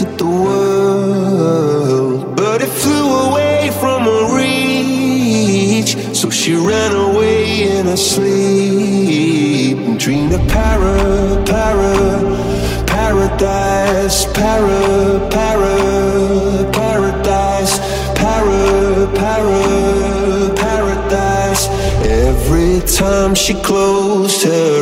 Expected the world, but it flew away from her reach. So she ran away in her sleep and dreamed of para, para, paradise, para, para, paradise, para, para, paradise. Every time she closed her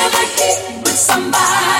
never hit with somebody.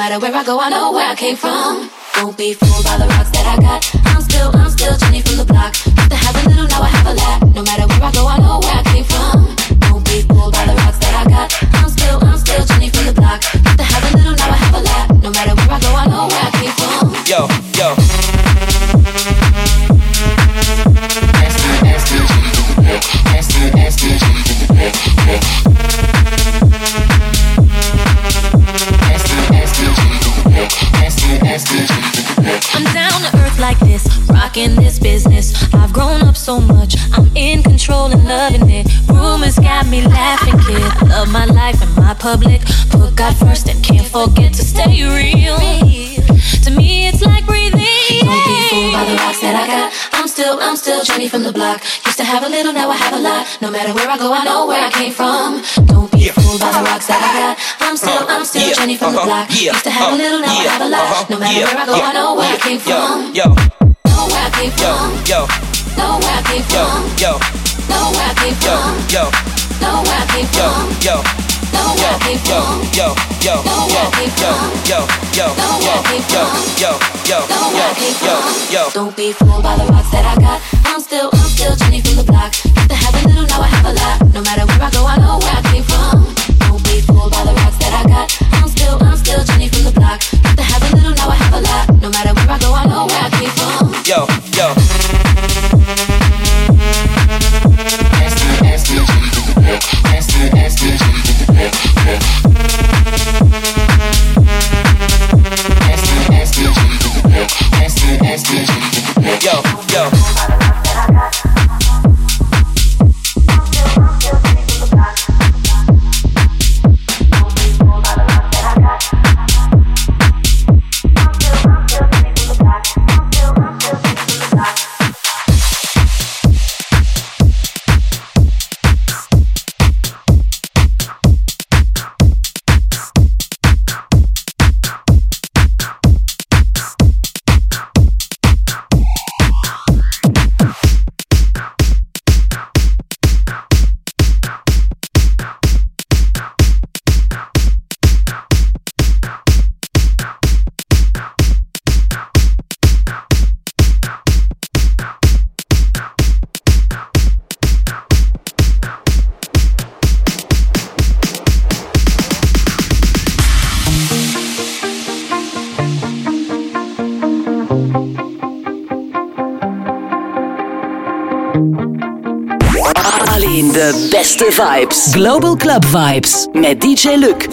Matter where I go, I know where I came from. So much, I'm in control and loving it. Rumors got me laughing, kid. Love my life and my public. Put God first and can't forget to stay real. To me, it's like breathing. Don't be fooled by the rocks that I got. I'm still, I'm still Jenny from the block. Used to have a little, now I have a lot. No matter where I go, I know where I came from. Don't be fooled by the rocks that I got. I'm still, I'm still Yeah, Jenny from the uh-huh, block. yeah, Used to have a uh, little, now I have a lot. uh-huh, No matter yeah, where I go, yeah, I know where I came from. Yo, Know where I came from. yo, Know where I came yo, from. yo, Know where I came yo, from. yo, Know where I came yo, yo, Know where I came yo, from. yo, yo, Know where I came yo, from. yo, yo, Know where I came yo, from. yo, yo, Know where I came yo, from. yo. Don't be fooled by the rocks that I got. I'm still, I'm still Jenny from the block. Used to have a little, now I have a lot. No matter where I go, I know where I came from. Don't be fooled by the rocks that I got. I'm still, I'm still Jenny from the block. Used to have a little, now I have a lot. No matter where I go, I know where I came from. yo, yo. Yo, beste vibes. Global Club Vibes met DJ Luc.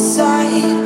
Control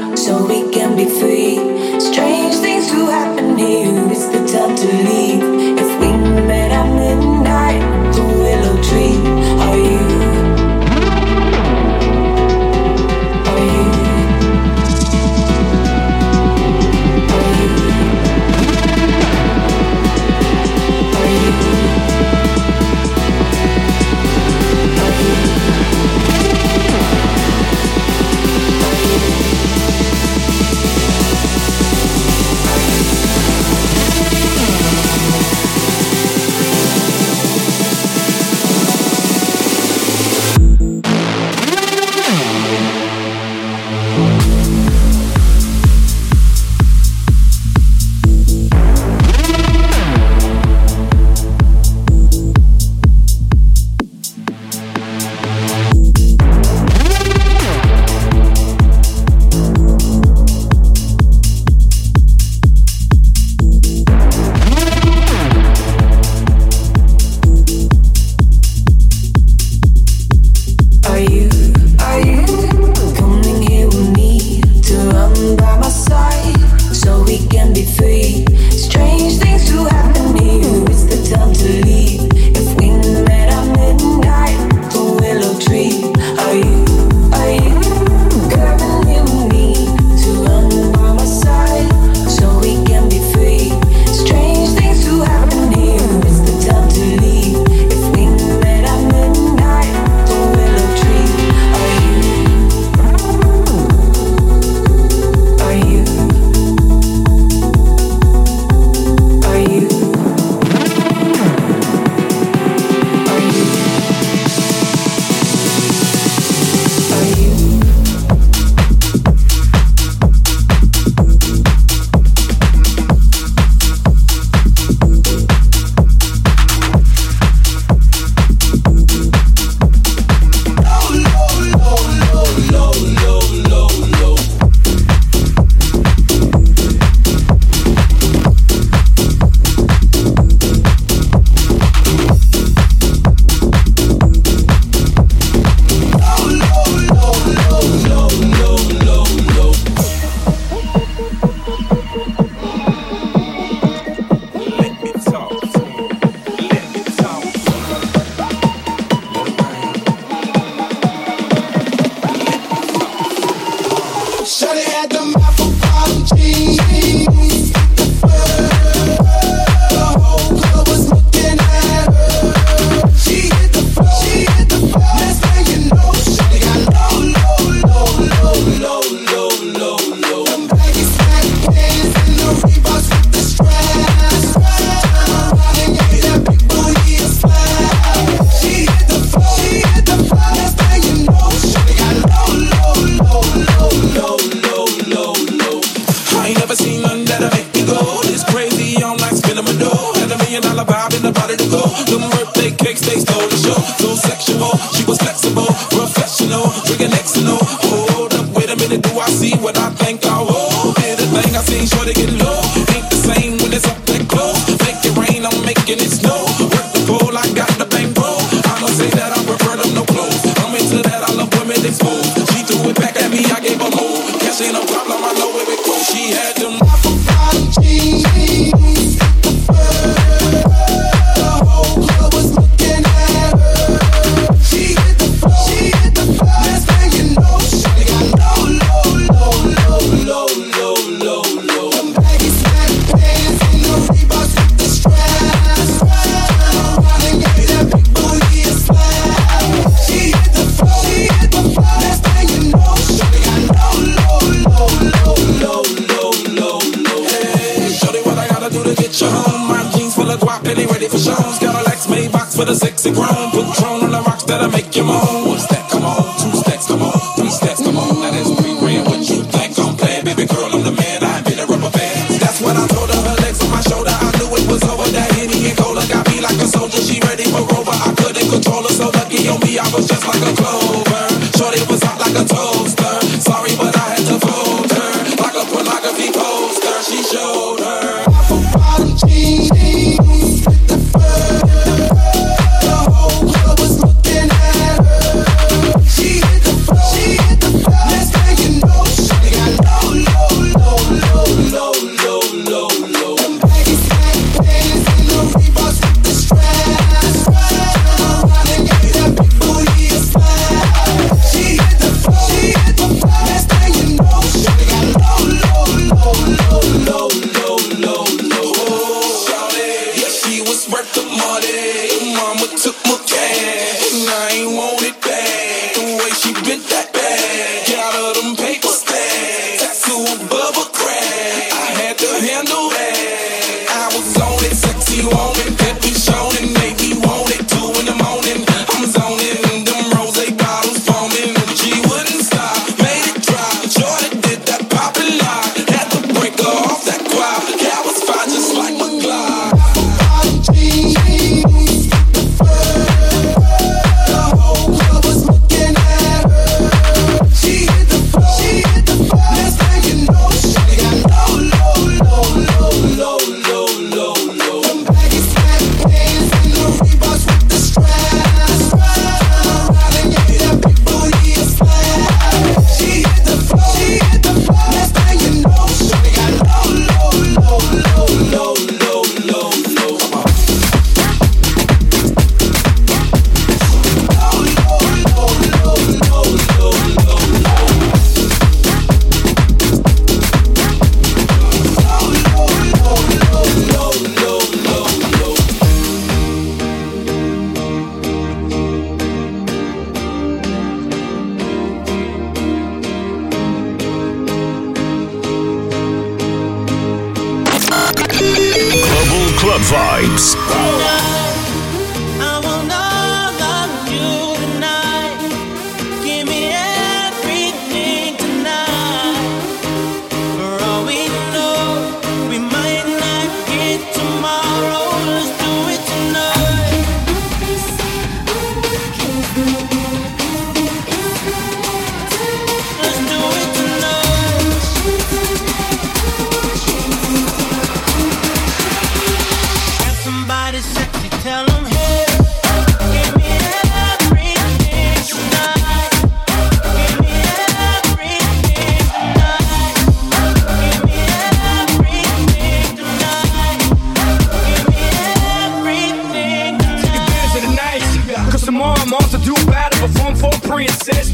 her, so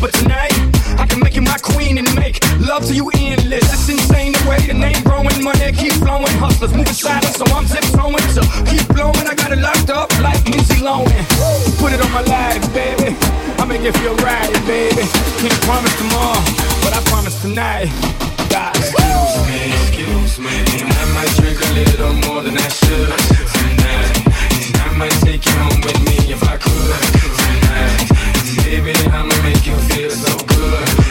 but tonight I can make you my queen and make love to you endless. It's insane the way the name growing, money keep flowing, hustlers moving silent, so I'm tiptoeing. So keep blowing, I got it locked up like Lindsay Lohan. Put it on my life, baby. I make it feel right, baby. Can't promise tomorrow, but I promise tonight. God. Excuse me, excuse me. I might drink a little more than I should tonight, and I might take you home with me if I could baby, I'ma make you feel so good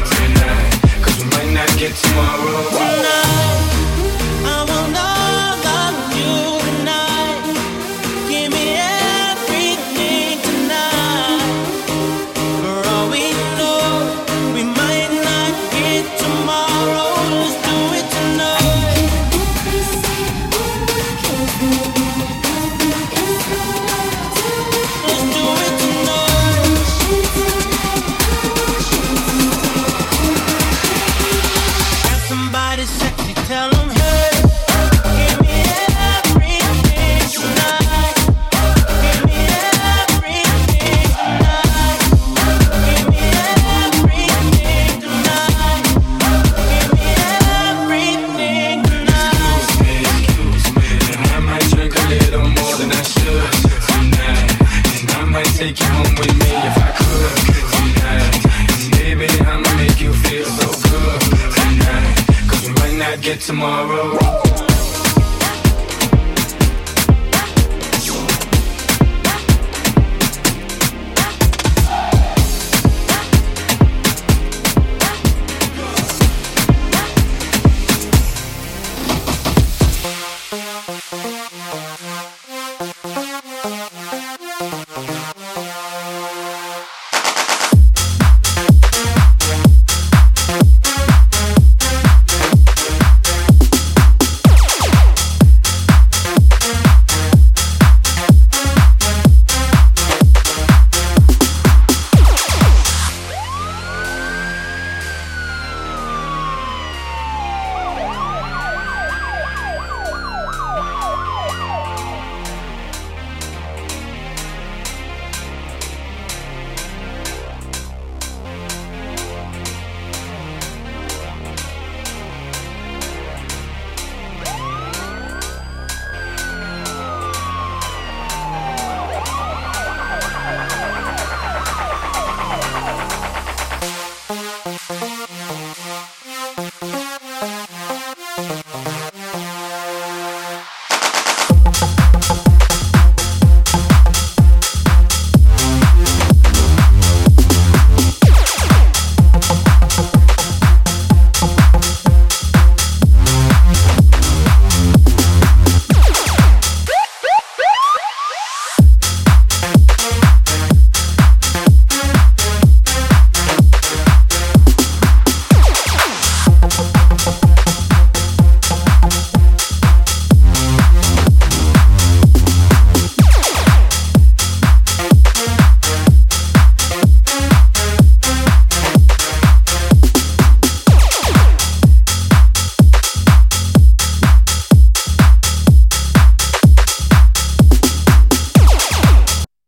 we might not get tomorrow. Tonight. tomorrow.